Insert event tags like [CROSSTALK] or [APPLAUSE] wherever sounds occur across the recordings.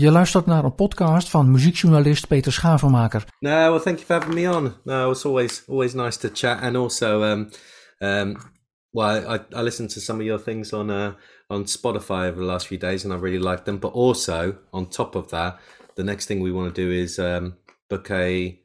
Je luistert naar een podcast van muziekjournalist Peter Schavenmaker. No, well, thank you for having me on. No, it's always always nice to chat, and also, um, um, well, I, I listened to some of your things on uh, on Spotify over the last few days, and I really liked them. But also, on top of that, the next thing we want to do is um, book a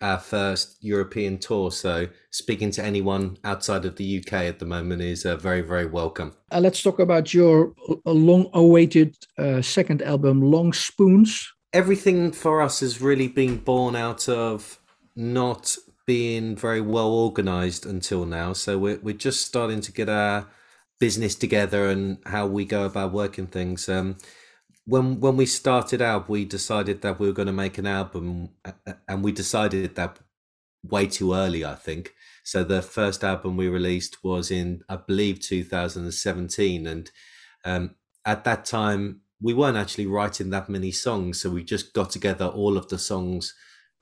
our first European tour. So speaking to anyone outside of the UK at the moment is uh, very, very welcome. Uh, let's talk about your uh, long-awaited uh, second album, Long Spoons. Everything for us has really been born out of not being very well organized until now. So we're we're just starting to get our business together and how we go about working things. Um, when when we started out, we decided that we were going to make an album, and we decided that way too early. I think so. The first album we released was in, I believe, 2017, and um, at that time we weren't actually writing that many songs, so we just got together all of the songs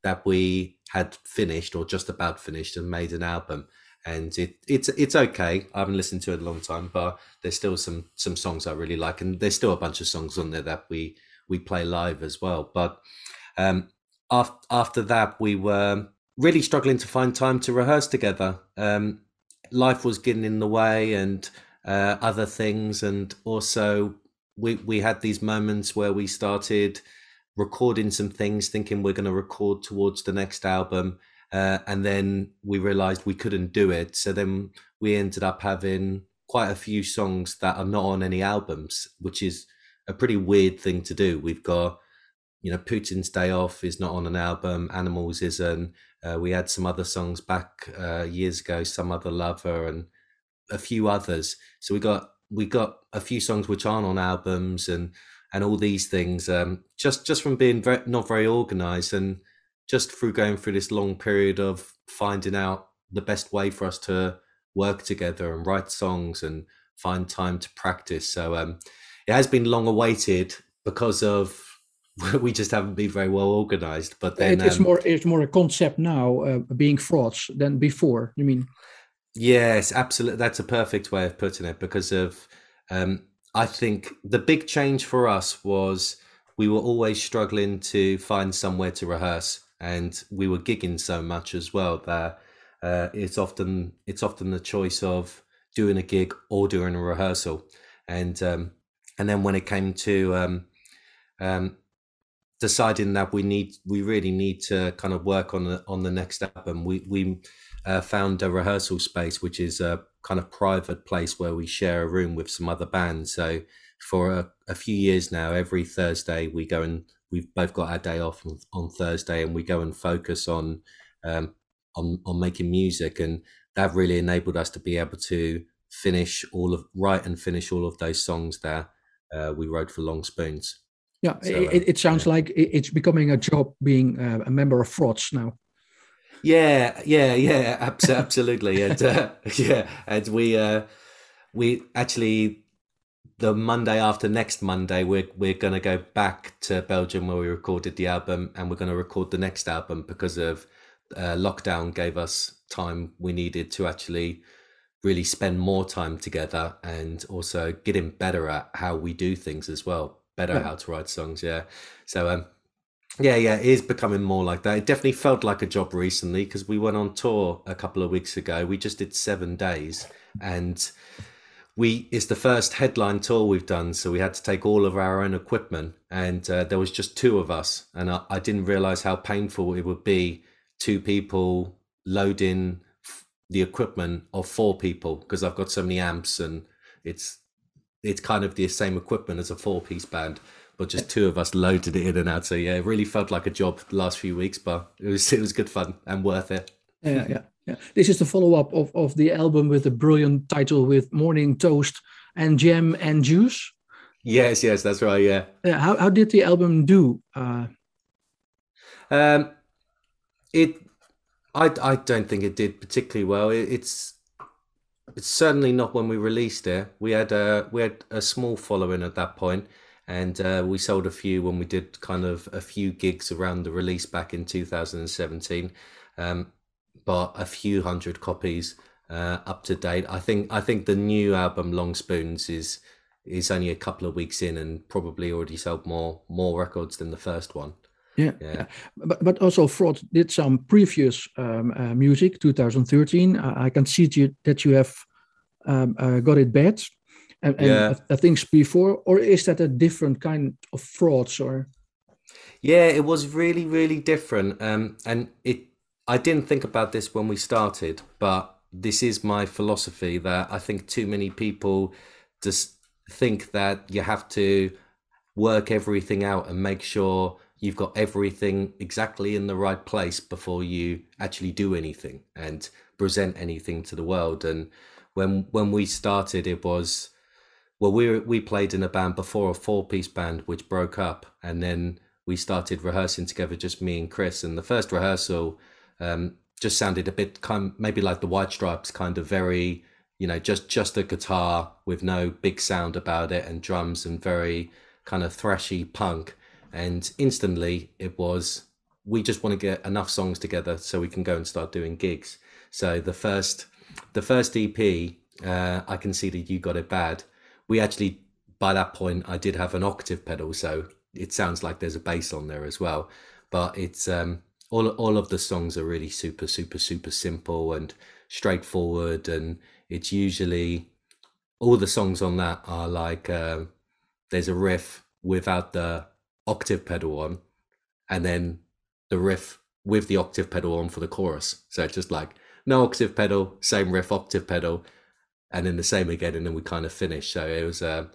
that we had finished or just about finished and made an album and it it's it's okay. I haven't listened to it a long time, but there's still some some songs I really like, and there's still a bunch of songs on there that we we play live as well. But um, after after that, we were really struggling to find time to rehearse together. Um, life was getting in the way, and uh, other things, and also we we had these moments where we started recording some things, thinking we're going to record towards the next album uh, and then we realized we couldn't do it. So then we ended up having quite a few songs that are not on any albums, which is a pretty weird thing to do. We've got, you know, Putin's Day Off is not on an album, Animals isn't. Uh, we had some other songs back uh, years ago, Some Other Lover, and a few others. So we got we got a few songs which aren't on albums, and and all these things um, just just from being very, not very organized and just through going through this long period of finding out the best way for us to work together and write songs and find time to practice. So um, it has been long awaited because of [LAUGHS] we just haven't been very well organized. But then it's um, more it's more a concept now, uh, being frauds than before. You mean? Yes, absolutely. That's a perfect way of putting it because of um, I think the big change for us was we were always struggling to find somewhere to rehearse and we were gigging so much as well that uh, it's often it's often the choice of doing a gig or doing a rehearsal, and um, and then when it came to um, um, deciding that we need we really need to kind of work on the on the next album, we we uh, found a rehearsal space which is a kind of private place where we share a room with some other bands. So for a, a few years now, every Thursday we go and we've both got our day off on, on Thursday, and we go and focus on um, on on making music, and that really enabled us to be able to finish all of write and finish all of those songs that uh, we wrote for Long Spoons. Yeah, so, it, uh, it, sounds yeah. like it's becoming a job being uh, a member of Frauds now. Yeah, yeah, yeah, absolutely, and uh, [LAUGHS] yeah, and we uh, we actually the Monday after next Monday, we're we're gonna go back to Belgium where we recorded the album, and we're gonna record the next album because of uh, lockdown gave us time we needed to actually really spend more time together and also getting better at how we do things as well, better yeah. how to write songs. Yeah, so um, yeah, yeah, it is becoming more like that. It definitely felt like a job recently because we went on tour a couple of weeks ago. We just did seven days and we it's the first headline tour we've done so we had to take all of our own equipment and uh, there was just two of us and I, I, didn't realize how painful it would be two people loading the equipment of four people because i've got so many amps and it's it's kind of the same equipment as a four piece band but just two of us loaded it in and out. So yeah it really felt like a job the last few weeks but it was it was good fun and worth it. Yeah yeah yeah. This is the follow up of, of the album with the brilliant title with Morning Toast and Jam and Juice. Yes, yes, that's right. Yeah. Yeah. How, how did the album do? Uh, um, it, I, I don't think it did particularly well. It, it's, it's certainly not when we released it. We had a we had a small following at that point, and uh, we sold a few when we did kind of a few gigs around the release back in 2017. Um, but a few hundred copies uh, up to date. I think I think the new album Long Spoons is is only a couple of weeks in and probably already sold more more records than the first one. Yeah, yeah. But, but also Fraud did some previous um, uh, music, 2013. I, I can see you, that you have um, uh, got it bad and, and yeah. uh, things before, or is that a different kind of frauds or? Yeah, it was really, really different. Um, and it, I didn't think about this when we started, but this is my philosophy that I think too many people just think that you have to work everything out and make sure you've got everything exactly in the right place before you actually do anything and present anything to the world. And when when we started, it was well, we we played in a band before a four piece band which broke up, and then we started rehearsing together, just me and Chris. And the first rehearsal um, just sounded a bit kind, of, maybe like the White Stripes, kind of very, you know, just just a guitar with no big sound about it, and drums, and very kind of thrashy punk. And instantly, it was we just want to get enough songs together so we can go and start doing gigs. So the first the first EP, uh, I can see that you got it bad. We actually by that point I did have an octave pedal, so it sounds like there's a bass on there as well. But it's um, all all of the songs are really super super super simple and straightforward, and it's usually all the songs on that are like uh, there's a riff without the octave pedal on, and then the riff with the octave pedal on for the chorus. So it's just like no octave pedal, same riff, octave pedal, and then the same again, and then we kind of finish. So it was uh,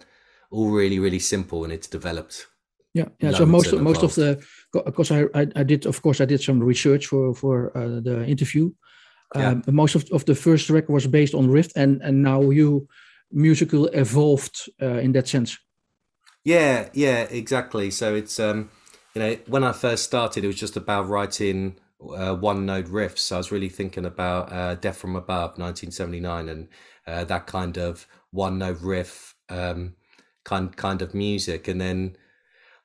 all really really simple, and it's developed yeah yeah so most of, most of the because I, I, I did of course i did some research for for uh, the interview. Um, yeah. most of, of the first record was based on riff and and now you musical evolved uh, in that sense. Yeah yeah exactly. So it's um you know when i first started it was just about writing uh, one note riffs. I was really thinking about uh, death from above 1979 and uh, that kind of one note riff um kind kind of music. And then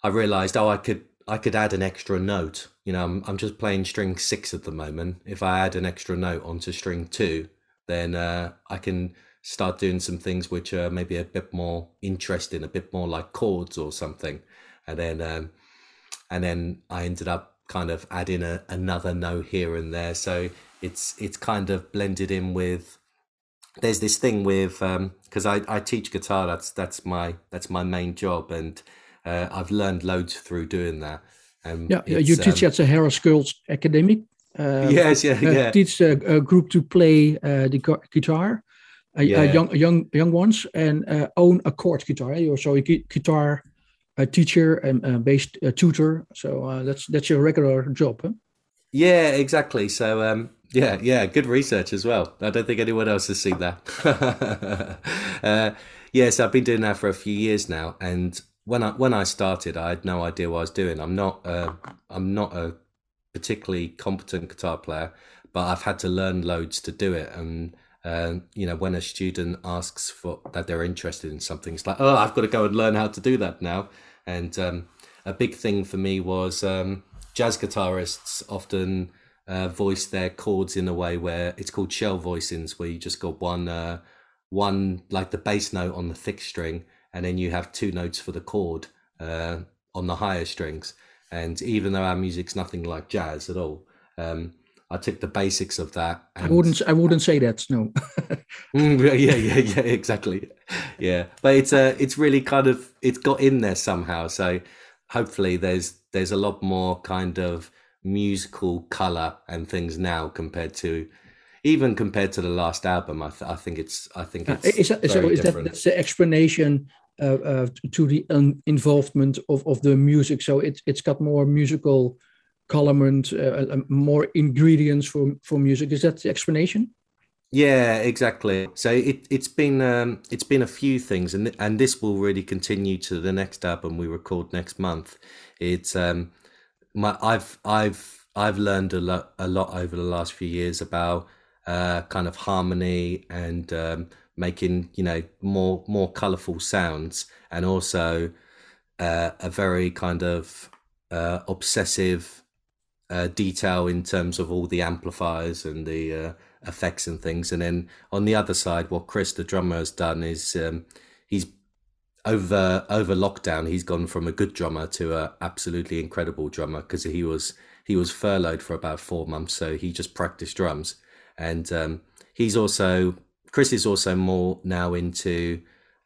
I realized, oh, I could I could add an extra note. You know, I'm I'm just playing string six at the moment. If I add an extra note onto string two, then uh, I can start doing some things which are maybe a bit more interesting, a bit more like chords or something. And then um, and then I ended up kind of adding a, another note here and there. So it's it's kind of blended in with there's this thing with because um, I, I teach guitar that's that's my that's my main job and uh, I've learned loads through doing that. Um, yeah, you teach um, at the Harris Girls Academy. Uh, [LAUGHS] yes, yeah, uh, yeah. Teach a, a, group to play uh, the guitar, yeah. young young young ones, and uh, own a chord guitar. You're also a guitar a teacher and bass tutor. So that's that's your regular job. Huh? Yeah, exactly. So um, yeah, yeah, good research as well. I don't think anyone else has seen that. [LAUGHS] uh, yes, I've been doing that for a few years now, and when I when I started, I had no idea what I was doing. I'm not uh, I'm not a particularly competent guitar player, but I've had to learn loads to do it. And uh, you know, when a student asks for that they're interested in something, it's like, oh, I've got to go and learn how to do that now. And um, a big thing for me was um, jazz guitarists often uh, voice their chords in a way where it's called shell voicings, where you just got one uh, one like the bass note on the thick string and then you have two notes for the chord uh, on the higher strings. And even though our music's nothing like jazz at all, um, I took the basics of that. I wouldn't. I wouldn't say that. No. [LAUGHS] Mm, yeah, yeah, yeah, exactly. Yeah, but it's uh, it's really kind of it's got in there somehow. So hopefully, there's there's a lot more kind of musical color and things now compared to even compared to the last album. I, th- I think it's I think it's uh, is, that, so is that that's the explanation uh, uh, to the involvement of, of the music. So it, it's got more musical colorment, uh, more ingredients for, for music. Is that the explanation? Yeah, exactly. So it it's been um, it's been a few things, and and this will really continue to the next album we record next month. It's um, my I've I've I've learned a lot a lot over the last few years about uh, kind of harmony and um, making you know more more colorful sounds and also uh, a very kind of uh, obsessive uh, detail in terms of all the amplifiers and the uh, effects and things. And then on the other side what chris the drummer has done is um, he's over over lockdown, he's gone from a good drummer to a absolutely incredible drummer because he was he was furloughed for about four months, so he just practiced drums, and um, he's also Chris is also more now into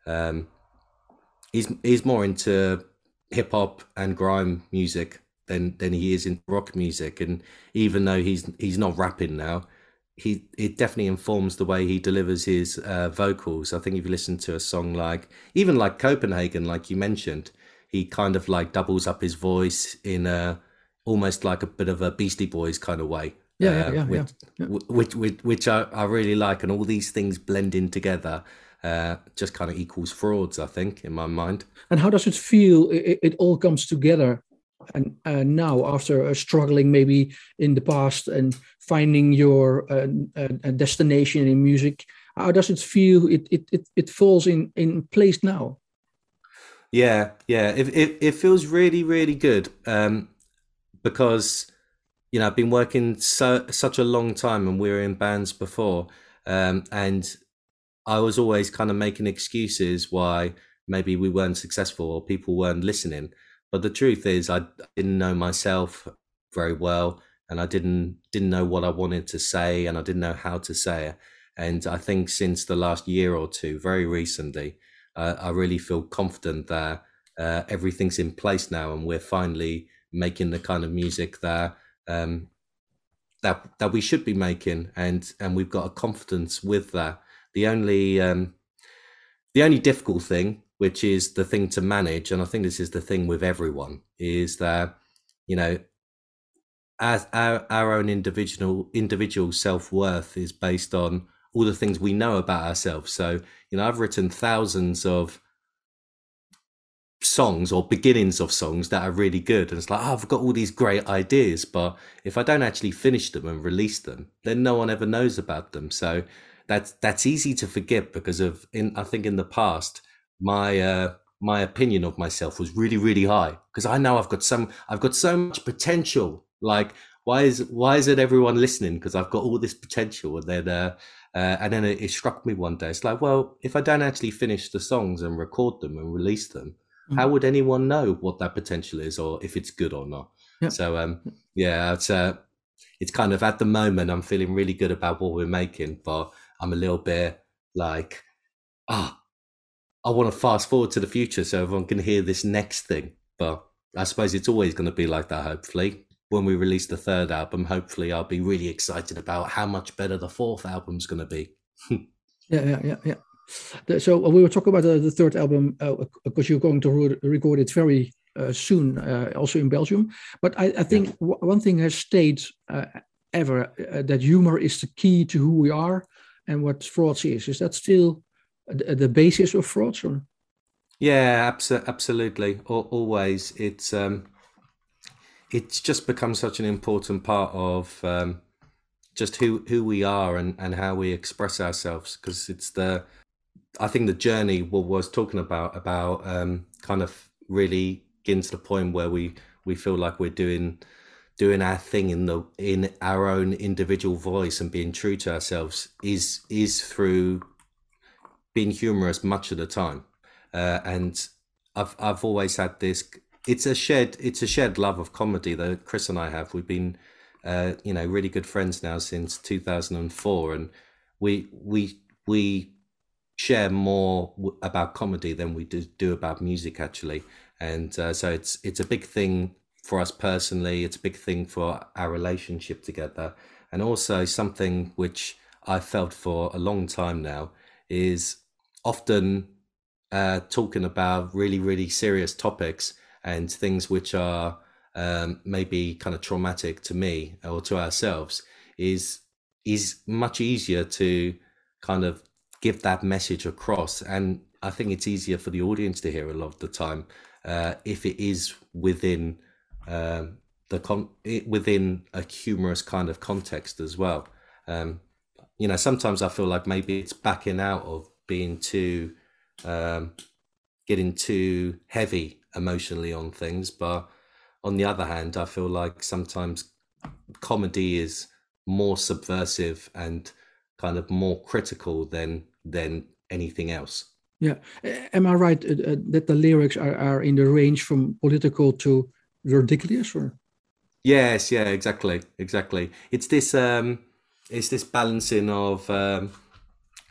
um, he's he's more into hip hop and grime music than than he is in rock music, and even though he's he's not rapping now, he it definitely informs the way he delivers his uh, vocals. I think if you listen to a song like even like Copenhagen, like you mentioned, he kind of like doubles up his voice in a almost like a bit of a Beastie Boys kind of way. Yeah, uh, yeah, yeah, which, yeah. Which, which, which I, I really like, and all these things blending together uh, just kind of equals frauds. I think in my mind. And how does it feel? It, it all comes together and uh, now after uh, struggling maybe in the past and finding your uh, uh, destination in music how does it feel it it it, it falls in in place now yeah yeah it, it, it feels really really good um, because you know i've been working so such a long time and we were in bands before um, and i was always kind of making excuses why maybe we weren't successful or people weren't listening but the truth is, I didn't know myself very well, and I didn't didn't know what I wanted to say, and I didn't know how to say it. And I think since the last year or two, very recently, uh, I really feel confident that uh, everything's in place now, and we're finally making the kind of music that um, that that we should be making, and and we've got a confidence with that. The only um, the only difficult thing which is the thing to manage. And I think this is the thing with everyone is that, you know, as our, our own individual individual self-worth is based on all the things we know about ourselves. So, you know, I've written thousands of songs or beginnings of songs that are really good. And it's like, oh, I've got all these great ideas, but if I don't actually finish them and release them, then no one ever knows about them. So that's that's easy to forget because of in I think in the past my uh, my opinion of myself was really really high because I know I've got some I've got so much potential. Like why is why isn't everyone listening? Because I've got all this potential, and then uh, uh, and then it, it, struck me one day. It's like, well, if I don't actually finish the songs and record them and release them. How would anyone know what that potential is or if it's good or not? Yep. So um, yeah, it's uh, it's kind of at the moment I'm feeling really good about what we're making, but I'm a little bit like, ah, I want to fast forward to the future so everyone can hear this next thing. But I suppose it's always going to be like that, hopefully. When we release the third album, hopefully I'll be really excited about how much better the fourth album's going to be. [LAUGHS] yeah, yeah, yeah, yeah. So uh, we were talking about the, the third album uh, because you're going to re- record it very uh, soon, uh, also in Belgium. But I, I think yeah. w- one thing has stayed uh, ever uh, that humor is the key to who we are and what Frauds is. Is that still the basis of frauds? Or? Yeah, abso- absolutely. always, it's um, it's just become such an important part of um, just who who we are and and how we express ourselves because it's the I think the journey what was talking about about um, kind of really getting to the point where we we feel like we're doing doing our thing in the in our own individual voice and being true to ourselves is is through being humorous much of the time, uh, and I've I've always had this. It's a shared it's a shared love of comedy that Chris and I have. We've been uh, you know really good friends now since 2004, and we we we share more about comedy than we do, do about music actually, and uh, so it's it's a big thing for us personally. It's a big thing for our relationship together, and also something which I felt for a long time now is often uh, talking about really, really serious topics and things which are um, maybe kind of traumatic to me or to ourselves is is much easier to kind of give that message across. And i think it's easier for the audience to hear a lot of the time uh, if it is within um, the con- within a humorous kind of context as well. Um, you know sometimes i feel like maybe it's backing out of being too um, getting too heavy emotionally on things. But on the other hand i feel like sometimes comedy is more subversive and kind of more critical than than anything else Yeah, am I right uh, uh, that the lyrics are, are in the range from political to ridiculous, or? Yes, yeah, exactly, exactly. It's this, um, it's this balancing of um,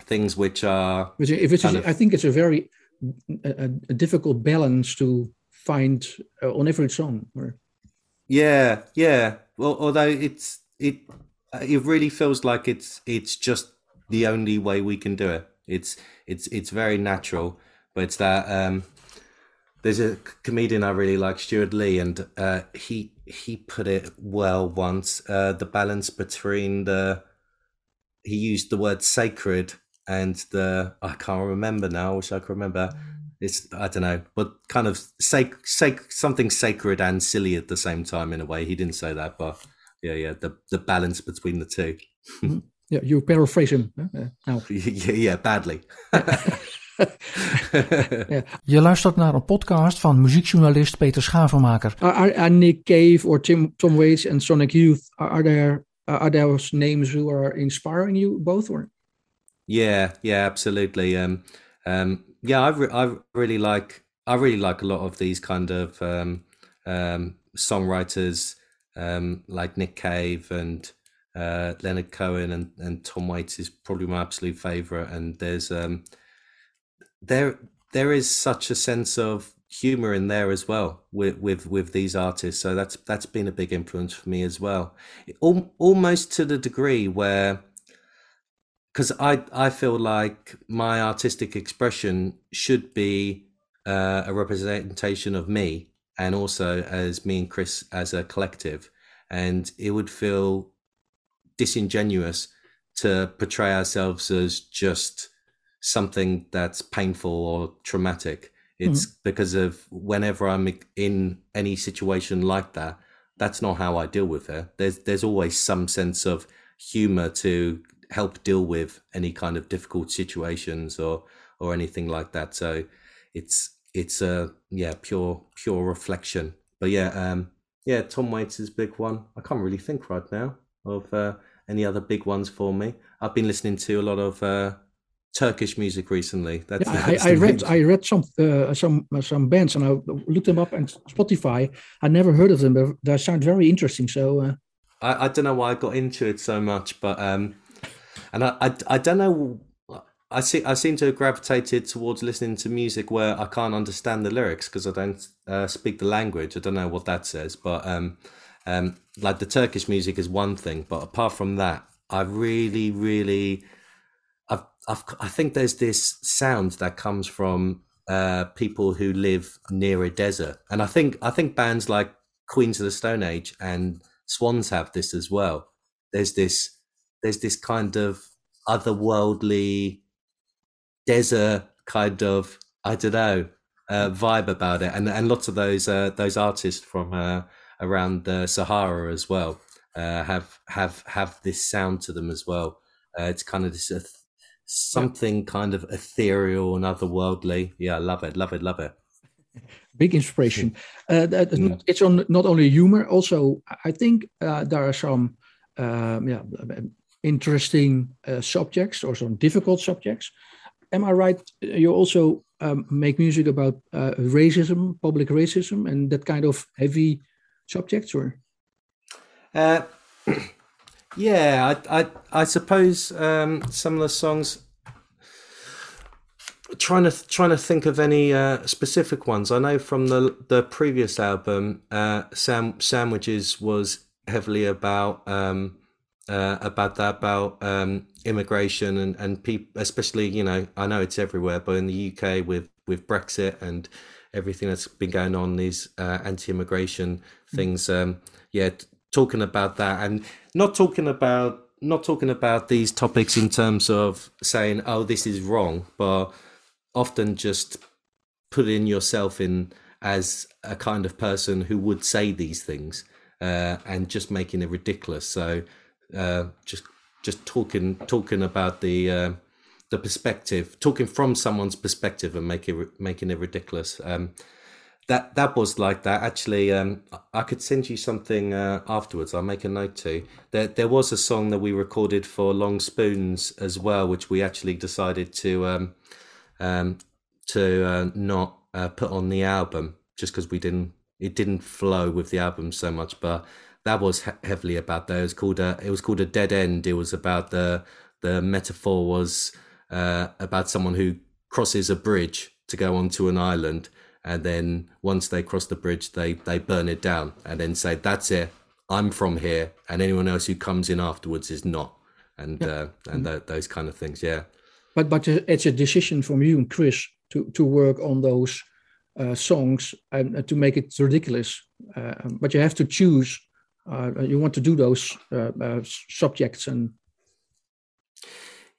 things which are. Which, if it's, a, of, I think it's a very a, a difficult balance to find uh, on every song. Or... Yeah, yeah. Well, although it's it, it really feels like it's it's just the only way we can do it. It's it's it's very natural, but it's that um, there's a comedian I really like, Stewart Lee, and uh, he he put it well once. Uh, the balance between the he used the word sacred and the I can't remember now. I wish I could remember. It's I don't know, but kind of sac, sac something sacred and silly at the same time in a way. He didn't say that, but yeah, yeah, the the balance between the 2 mm-hmm. Yeah, you paraphrase him now. [LAUGHS] yeah, yeah, badly. [LAUGHS] ja. [LAUGHS] Je luistert naar een podcast van muziekjournalist Peter Schavenmaker. Are, are Nick Cave or Tim, Tom Waits and Sonic Youth, are, there are those names who are inspiring you both? Or? Yeah, yeah, absolutely. Um, um, yeah, I, re- I really like I really like a lot of these kind of um, um, songwriters um, like Nick Cave and uh, Leonard Cohen and, and Tom Waits is probably my absolute favorite. And there's um, there there is such a sense of humor in there as well with with with these artists. So that's that's been a big influence for me as well. Al- almost to the degree where because I I feel like my artistic expression should be uh, a representation of me and also as me and Chris as a collective, and it would feel disingenuous to portray ourselves as just something that's painful or traumatic. It's mm-hmm. because of whenever I'm in any situation like that, that's not how I deal with it. There's there's always some sense of humor to help deal with any kind of difficult situations or or anything like that. So it's it's a yeah pure pure reflection. But yeah, um, yeah, Tom Waits is a big one. I can't really think right now of uh, any other big ones for me. I've been listening to a lot of uh, Turkish music recently. That's, yeah, that's I, I read I read some uh, some uh, some bands and I looked them up on Spotify. I never heard of them, but they sound very interesting. So uh... I, I don't know why I got into it so much, but um, and I, I, I don't know. I see. I seem to have gravitated towards listening to music where I can't understand the lyrics because I don't uh, speak the language. I don't know what that says, but um, um, like the Turkish music is one thing, but apart from that, I really, really, I've, I've, I think there's this sound that comes from uh, people who live near a desert, and I think I think bands like Queens of the Stone Age and Swans have this as well. There's this there's this kind of otherworldly desert kind of I don't know uh, vibe about it, and and lots of those uh, those artists from uh, around the Sahara as well uh, have have have this sound to them as well. Uh, it's kind of this uh, something kind of ethereal and otherworldly. Yeah, I love it, love it, love it. [LAUGHS] Big inspiration. That, mm. [LAUGHS] It's on not only humor, also I think there are some um, yeah interesting uh, subjects or some difficult subjects. Am I right? You also um, make music about uh, racism, public racism, and that kind of heavy subjects, or? Uh, [CLEARS THROAT] yeah, I, I, I suppose um, some of the songs. Trying to trying to think of any uh, specific ones. I know from the the previous album, uh, Sam, "Sandwiches" was heavily about um, uh, about that about um, immigration and and people, especially you know I know it's everywhere, but in the UK with with Brexit and everything that's been going on, these uh, anti-immigration things. Um, yeah, talking about that and not talking about not talking about these topics in terms of saying, "Oh, this is wrong," but often just putting yourself in as a kind of person who would say these things uh, and just making it ridiculous. So uh, just just talking talking about the uh, the perspective, talking from someone's perspective, and making it making it ridiculous. Um, that that was like that. Actually, um, I could send you something uh, afterwards. I'll make a note too. There there was a song that we recorded for Long Spoons as well, which we actually decided to um, um, to uh, not uh, put on the album just because we didn't it didn't flow with the album so much. But that was he- heavily about that. It was called a it was called a dead end. It was about the the metaphor was uh, about someone who crosses a bridge to go onto an island, and then once they cross the bridge, they they burn it down, and then say that's it. I'm from here, and anyone else who comes in afterwards is not, and yeah. uh, and th- those kind of things. Yeah. But but it's a decision from you and Chris to to work on those uh, songs and uh, to make it ridiculous. Uh, but you have to choose. Uh, you want to do those uh, uh, subjects and.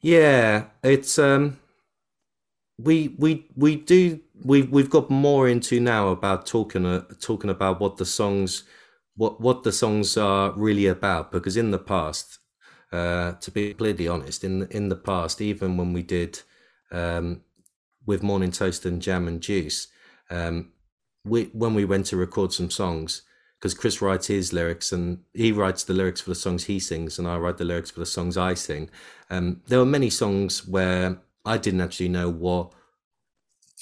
Yeah, it's um, we we we do we we've got more into now about talking uh, talking about what the songs what what the songs are really about because in the past uh, to be completely honest in in the past even when we did um, with morning toast and jam and juice um, we when we went to record some songs because Chris writes his lyrics and he writes the lyrics for the songs he sings and I write the lyrics for the songs I sing. Um, there were many songs where I didn't actually know what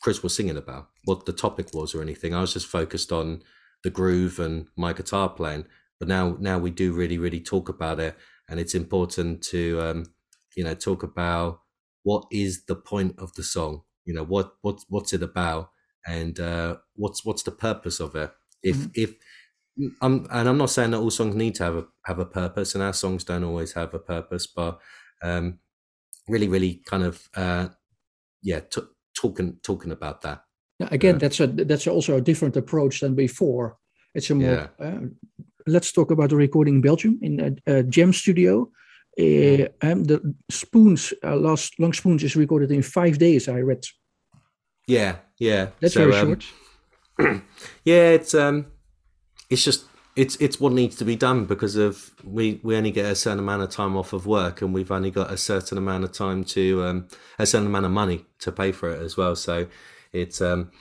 Chris was singing about, what the topic was or anything. I was just focused on the groove and my guitar playing. But now, now we do really, really talk about it, and it's important to, um, you know, talk about what is the point of the song. You know, what what what's it about, and uh, what's what's the purpose of it. If mm-hmm. if I'm, and I'm not saying that all songs need to have a have a purpose, and our songs don't always have a purpose, but um, really, really kind of uh, yeah, t- talking talking about that. again, yeah. that's a that's also a different approach than before. It's a more. Yeah. Uh, let's talk about the recording in Belgium in a, a Jam studio. Uh, and the spoons, uh, last long spoons, is recorded in five days. I read. Yeah, yeah, that's so, very um, short. [CLEARS THROAT] yeah, it's um, it's just it's it's what needs to be done because of we we only get a certain amount of time off of work and we've only got a certain amount of time to um, a certain amount of money to pay for it as well. So it's um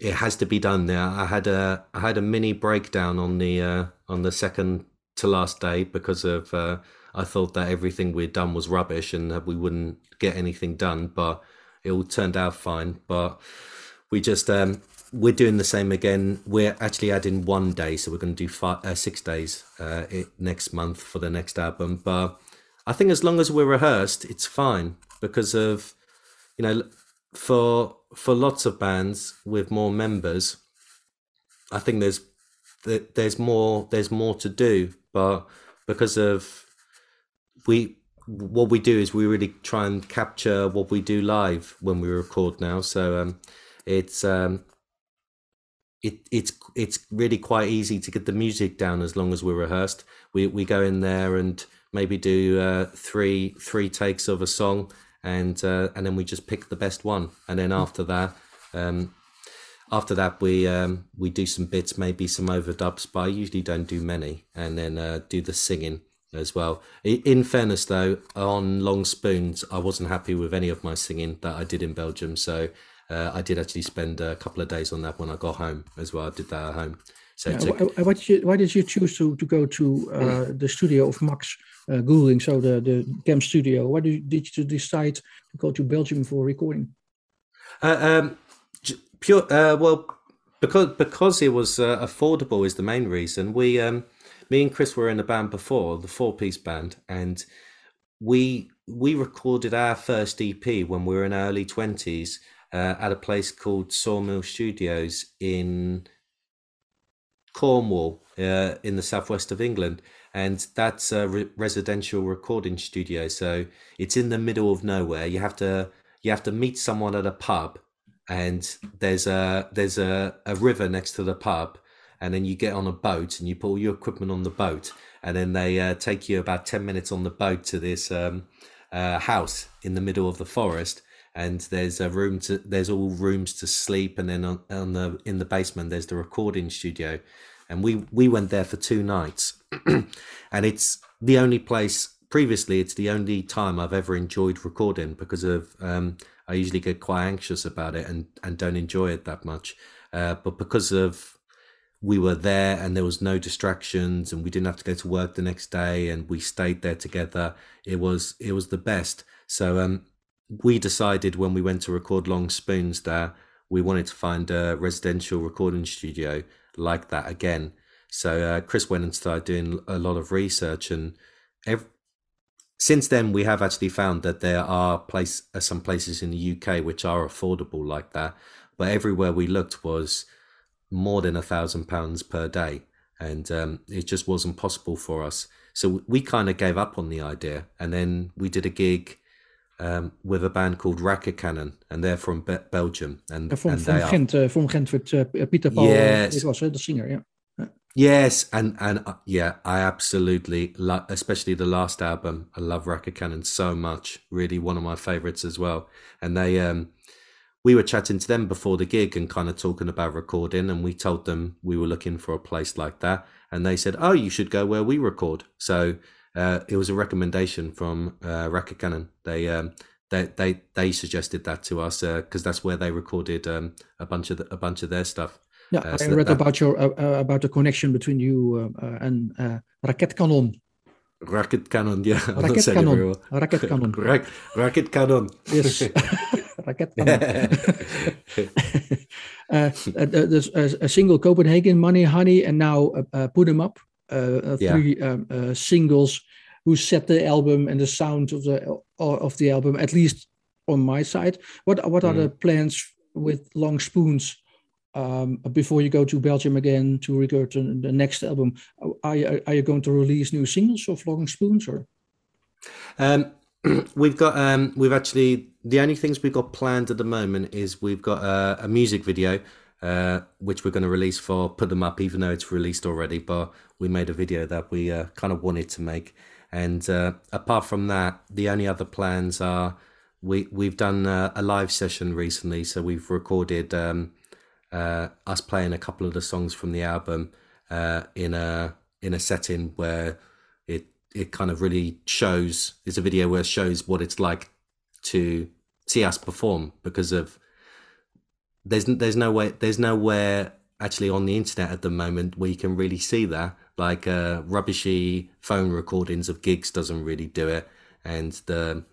it has to be done. There i had a i had a mini breakdown on the uh, on the second to last day because of uh, i thought that everything we'd done was rubbish and that we wouldn't get anything done but it all turned out fine. But we just um we're doing the same again. We're actually adding one day, so we're going to do five, uh, six days uh, next month for the next album. But I think as long as we're rehearsed, it's fine because of you know for for lots of bands with more members, I think there's there's more there's more to do. But because of we what we do is we really try and capture what we do live when we record now. So um, it's um, it, it's it's really quite easy to get the music down as long as we're rehearsed. We we go in there and maybe do uh, three three takes of a song, and uh, and then we just pick the best one. And then after that, um, after that we um, we do some bits, maybe some overdubs, but I usually don't do many, and then uh, do the singing as well. In fairness, though, on Long Spoons, I wasn't happy with any of my singing that I did in Belgium, so uh, I did actually spend a couple of days on that when I got home as well. I did that at home. So yeah, took... why, did you why did you choose to to go to uh, mm. the studio of Max uh, Goulding, so the the Jam studio? Why did you, did you decide to go to Belgium for recording? Uh, um, pure uh, well because because it was uh, affordable is the main reason. We um, me and Chris were in a band before, the four piece band, and we we recorded our first EP when we were in our early twenties uh, at a place called Sawmill Studios in Cornwall, uh, in the southwest of England, and that's a re- residential recording studio. So it's in the middle of nowhere. You have to you have to meet someone at a pub, and there's a there's a, a river next to the pub, and then you get on a boat and you put all your equipment on the boat, and then they uh, take you about ten minutes on the boat to this um, uh, house in the middle of the forest and there's a room to there's all rooms to sleep and then on, on the in the basement there's the recording studio. And we we went there for two nights. [CLEARS THROAT] And it's the only place previously it's the only time i've ever enjoyed recording because of um, i usually get quite anxious about it and and don't enjoy it that much. Uh, but because of we were there and there was no distractions and we didn't have to go to work the next day and we stayed there together it was it was the best. So um we decided when we went to record Long Spoons that we wanted to find a residential recording studio like that again. So uh, Chris went and started doing a lot of research, and since then we have actually found that there are place uh, some places in the UK which are affordable like that, but everywhere we looked was more than a thousand pounds per day, and um, it just wasn't possible for us. So we kind of gave up on the idea, and then we did a gig um, with a band called Racket Cannon, and they're from Be- Belgium. And, from, and from Ghent, are, uh, from Ghent with uh, Peter Paul. Yes. It was uh, the singer, yeah. Yes, and and uh, yeah, I absolutely love, especially the last album. I love Racket Cannon so much. Really, one of my favorites as well. And they, um, we were chatting to them before the gig and kind of talking about recording, and we told them we were looking for a place like that, and they said, "Oh, you should go where we record." So uh, it was a recommendation from uh, Racket Cannon. They um, they they they suggested that to us because uh, that's where they recorded um, a bunch of the, a bunch of their stuff. Yeah, uh, so I read that, about your uh, uh, about the connection between you uh, and uh, Cannon. Racket Cannon, yeah. [LAUGHS] Raketkanon. Raketkanon. [LAUGHS] Ra- Racket Cannon. Yes. [LAUGHS] Raketkanon. uh, there's a, a, single Copenhagen, Money Honey, and now uh, Put 'em Up. Three yeah. um, singles who set the album and the sound of the of the album, at least on my side. What what are mm. the plans with Long Spoons um, before you go to Belgium again to record the next album, are you, are you going to release new singles of Long Spoons or? Um, [CLEARS THROAT] we've got um, we've actually the only things we've got planned at the moment is we've got a, a music video uh, which we're going to release for Put Them Up, even though it's released already. But we made a video that we uh, kind of wanted to make, and uh, apart from that, the only other plans are we we've done a, a live session recently, so we've recorded. Um, uh, us playing a couple of the songs from the album uh, in a in a setting where it it kind of really shows. It's a video where it shows what it's like to see us perform because of there's there's no way there's nowhere actually on the internet at the moment where you can really see that like uh, rubbishy phone recordings of gigs doesn't really do it and the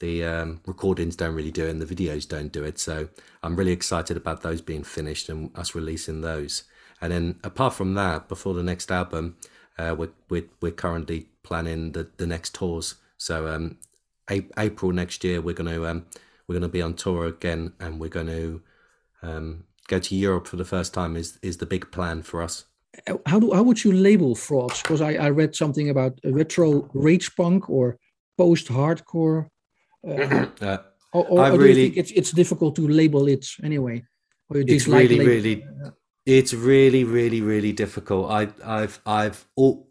the um, recordings don't really do it and the videos don't do it. So I'm really excited about those being finished and us releasing those. And then apart from that, before the next album, uh, we're, we're, we're currently planning the, the next tours. So um, a- April next year, we're going to um, we're going to be on tour again, and we're going to um, go to Europe for the first time. Is is the big plan for us? How do how would you label frauds? Because I, I read something about retro rage punk or post hardcore [CLEARS THROAT] uh, uh, or, or, or do really, you think it's it's difficult to label it anyway? it's really, label? really, it's really, really, really difficult. I, I've, I've, all,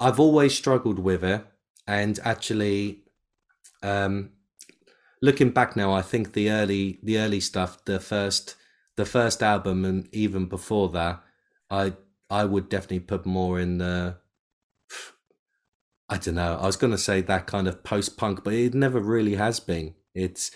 I've always struggled with it, and actually, um, looking back now, I think the early, the early stuff, the first, the first album, and even before that, I, I would definitely put more in the I don't know. I was going to say that kind of post punk, but it never really has been. It's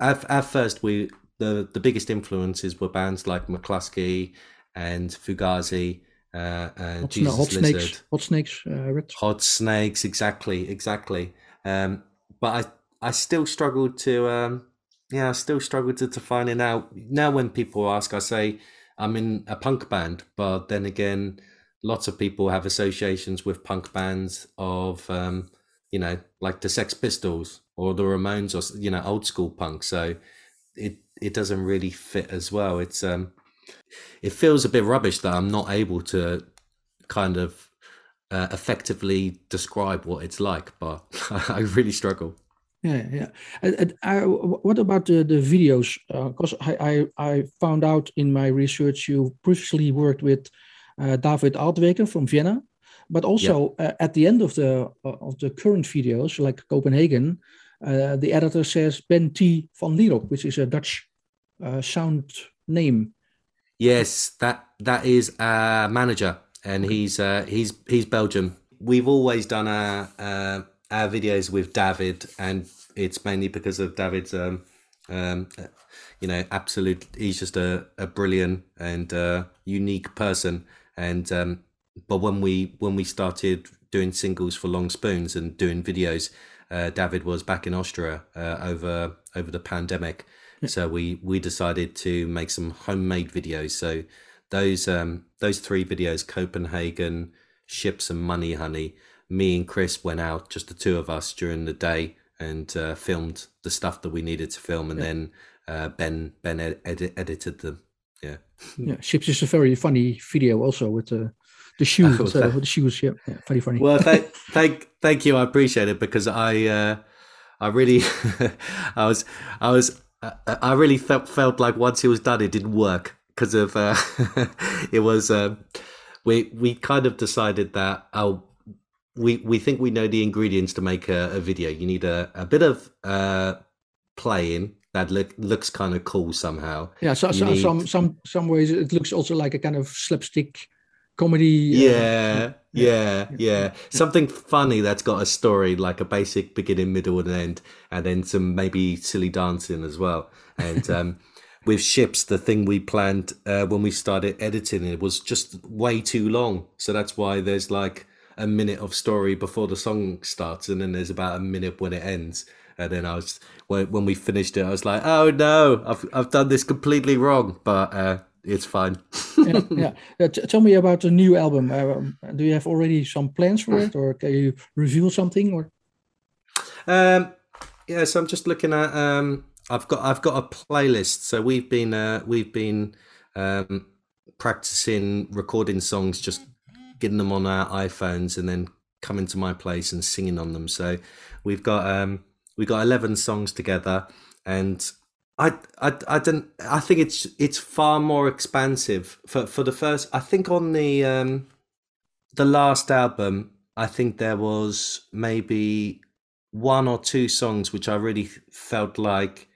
at, at first we the the biggest influences were bands like McLusky and Fugazi uh, and Hot, Jesus Hot Lizard. Snakes, Hot Snakes, uh, Hot Snakes, exactly, exactly. Um, but I I still struggled to um, yeah, I still struggle to define it now. Now when people ask, I say I'm in a punk band, but then again lots of people have associations with punk bands of um, you know like the Sex Pistols or the Ramones or you know old school punk. So it it doesn't really fit as well. It's um it feels a bit rubbish that I'm not able to kind of uh, effectively describe what it's like, but [LAUGHS] I really struggle. Yeah, yeah. And, and what about the, the videos? Because uh, I, I I found out in my research you previously worked with uh, David Altweker from Vienna. But also yeah. uh, at the end of the uh, of the current videos, like Copenhagen, uh, the editor says Ben T. van Lierop, which is a Dutch uh, sound name. Yes, that that is a manager, and he's he's he's Belgium. We've always done our our videos with David, and it's mainly because of David's um, um, you know, absolute. He's just a, a brilliant and uh, unique person, and um, but when we when we started doing singles for Long Spoons and doing videos, uh, David was back in Austria uh, over over the pandemic, so we we decided to make some homemade videos. So those um, those three videos, Copenhagen, Ships, and Money Honey. Me and Chris went out, just the two of us, during the day and uh, filmed the stuff that we needed to film, and yeah. then uh, Ben Ben ed- ed- edited them. Yeah, yeah. Ships is a very funny video, also with the the shoes, oh, uh, with the shoes. Yeah, yeah, very funny. Well, thank [LAUGHS] thank thank you. I appreciate it because I uh, I really [LAUGHS] I was I was uh, I really felt felt like once it was done, it didn't work because of uh, [LAUGHS] it was um, we we kind of decided that oh we we think we know the ingredients to make a, a video. You need a, a bit of uh, playing that look, looks kind of cool somehow. Yeah, so, so need... some some some ways it looks also like a kind of slapstick comedy. Uh, yeah, yeah, yeah, yeah, Something funny that's got a story, like a basic beginning, middle, and end, and then some maybe silly dancing as well. And [LAUGHS] um, with ships, the thing we planned uh, when we started editing it was just way too long. So that's why there's like a minute of story before the song starts, and then there's about a minute when it ends. And then I was when, when we finished it, I was like, "Oh no, I've I've done this completely wrong," but uh, it's fine. yeah, yeah. Uh, t- tell me about the new album. Uh, do you have already some plans for it, or can you reveal something? Or um, yeah, so I'm just looking at. Um, I've got I've got a playlist. So we've been uh, we've been um, practicing recording songs just getting them on our iPhones and then coming to my place and singing on them. So we've got um we got eleven songs together, and I I I don't I think it's it's far more expansive for for the first. I think on the um the last album, I think there was maybe one or two songs which I really felt like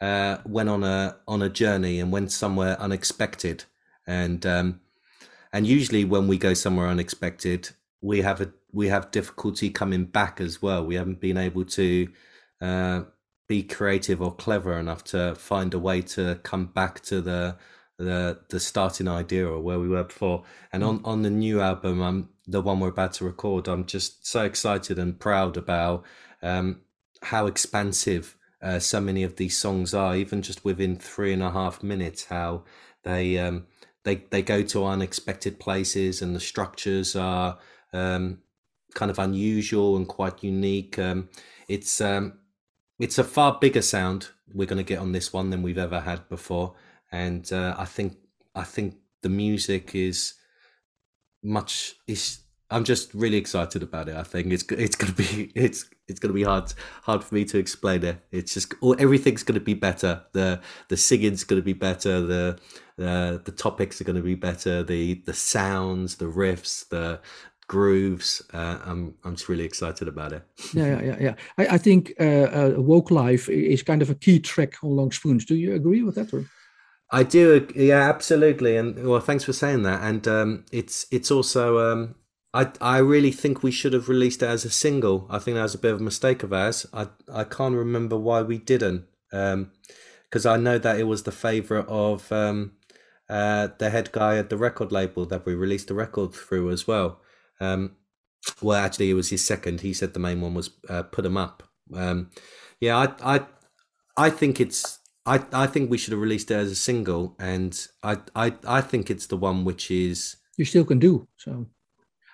uh, went on a on a journey and went somewhere unexpected and um, and usually when we go somewhere unexpected we have a we have difficulty coming back as well. We haven't been able to uh, be creative or clever enough to find a way to come back to the the the starting idea or where we were before. And on on the new album i'm the one we're about to record i'm just so excited and proud about um, how expansive uh, so many of these songs are even just within three and a half minutes how they um, they they go to unexpected places and the structures are um, kind of unusual and quite unique. Um, it's um, it's a far bigger sound we're going to get on this one than we've ever had before, and uh, I think I think the music is much is I'm just really excited about it. I think it's it's gonna be [LAUGHS] it's it's gonna be hard hard for me to explain it. It's just everything's gonna be better. The the singing's gonna be better. The uh, the topics are gonna be better. The the sounds, the riffs, the grooves. Uh, I'm I'm just really excited about it. [LAUGHS] yeah, yeah, yeah. I, I think uh, uh, Woke Life is kind of a key track on Long Spoons. Do you agree with that? Or? I do. Yeah, absolutely. And well, thanks for saying that. And um, it's it's also. Um, I I really think we should have released it as a single. I think that was a bit of a mistake of ours. I I can't remember why we didn't. because um, I know that it was the favorite of um, uh, the head guy at the record label that we released the record through as well. Um, well, actually, it was his second. He said the main one was uh, "Put 'Em Up." Um, yeah, I, I, I think it's. I, I think we should have released it as a single, and I, I, I think it's the one which is. You still can do so.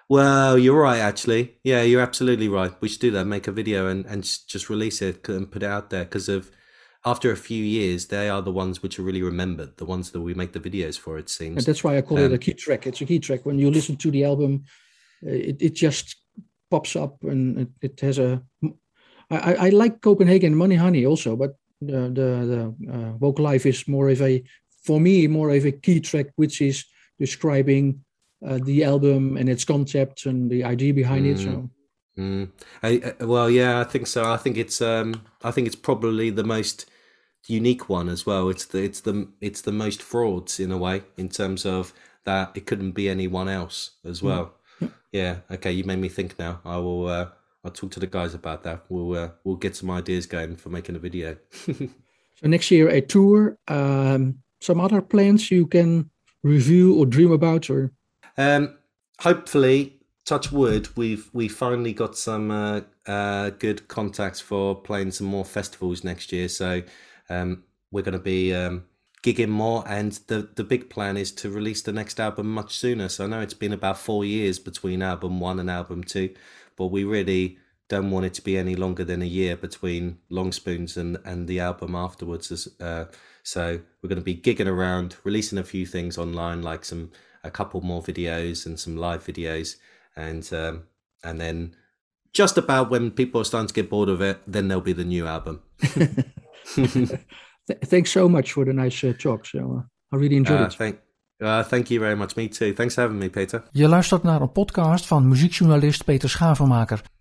Well, you're right, actually. Yeah, you're absolutely right. We should do that. Make a video and, and just release it and put it out there because of after a few years, they are the ones which are really remembered, the ones that we make the videos for. It seems. And that's why I call um, it a key track. It's a key track. When you listen to the album, uh, it, it just pops up and it, it has a. I, I like Copenhagen Money Honey also, but the the, the uh, Woke Life is more of a for me more of a key track, which is describing uh, the album and its concept and the idea behind mm. it. So. Mm. I, well, yeah, I think so. I think it's um, I think it's probably the most unique one as well. It's the it's the it's the most frauds in a way in terms of that it couldn't be anyone else as mm. well. Mm. Yeah. Okay, you made me think now. I will. Uh, I'll talk to the guys about that. We'll uh, we'll get some ideas going for making a video. [LAUGHS] so next year a tour. Um, some other plans you can review or dream about, or um, hopefully, touch wood, we've we finally got some uh, uh, good contacts for playing some more festivals next year. So um, we're going to be um, gigging more, and the the big plan is to release the next album much sooner. So I know it's been about four years between album one and album two, but we really don't want it to be any longer than a year between Long Spoons and and the album afterwards. Uh, so we're going to be gigging around, releasing a few things online, like some a couple more videos and some live videos, and um, and then just about when people are starting to get bored of it, then there'll be the new album. [LAUGHS] Thanks so much for the nice uh, talk. So uh, I really enjoyed uh, it. Thank, uh, thank you very much. Me too. Thanks for having me, Peter. Je luistert naar een podcast van muziekjournalist Peter Schavenmaker.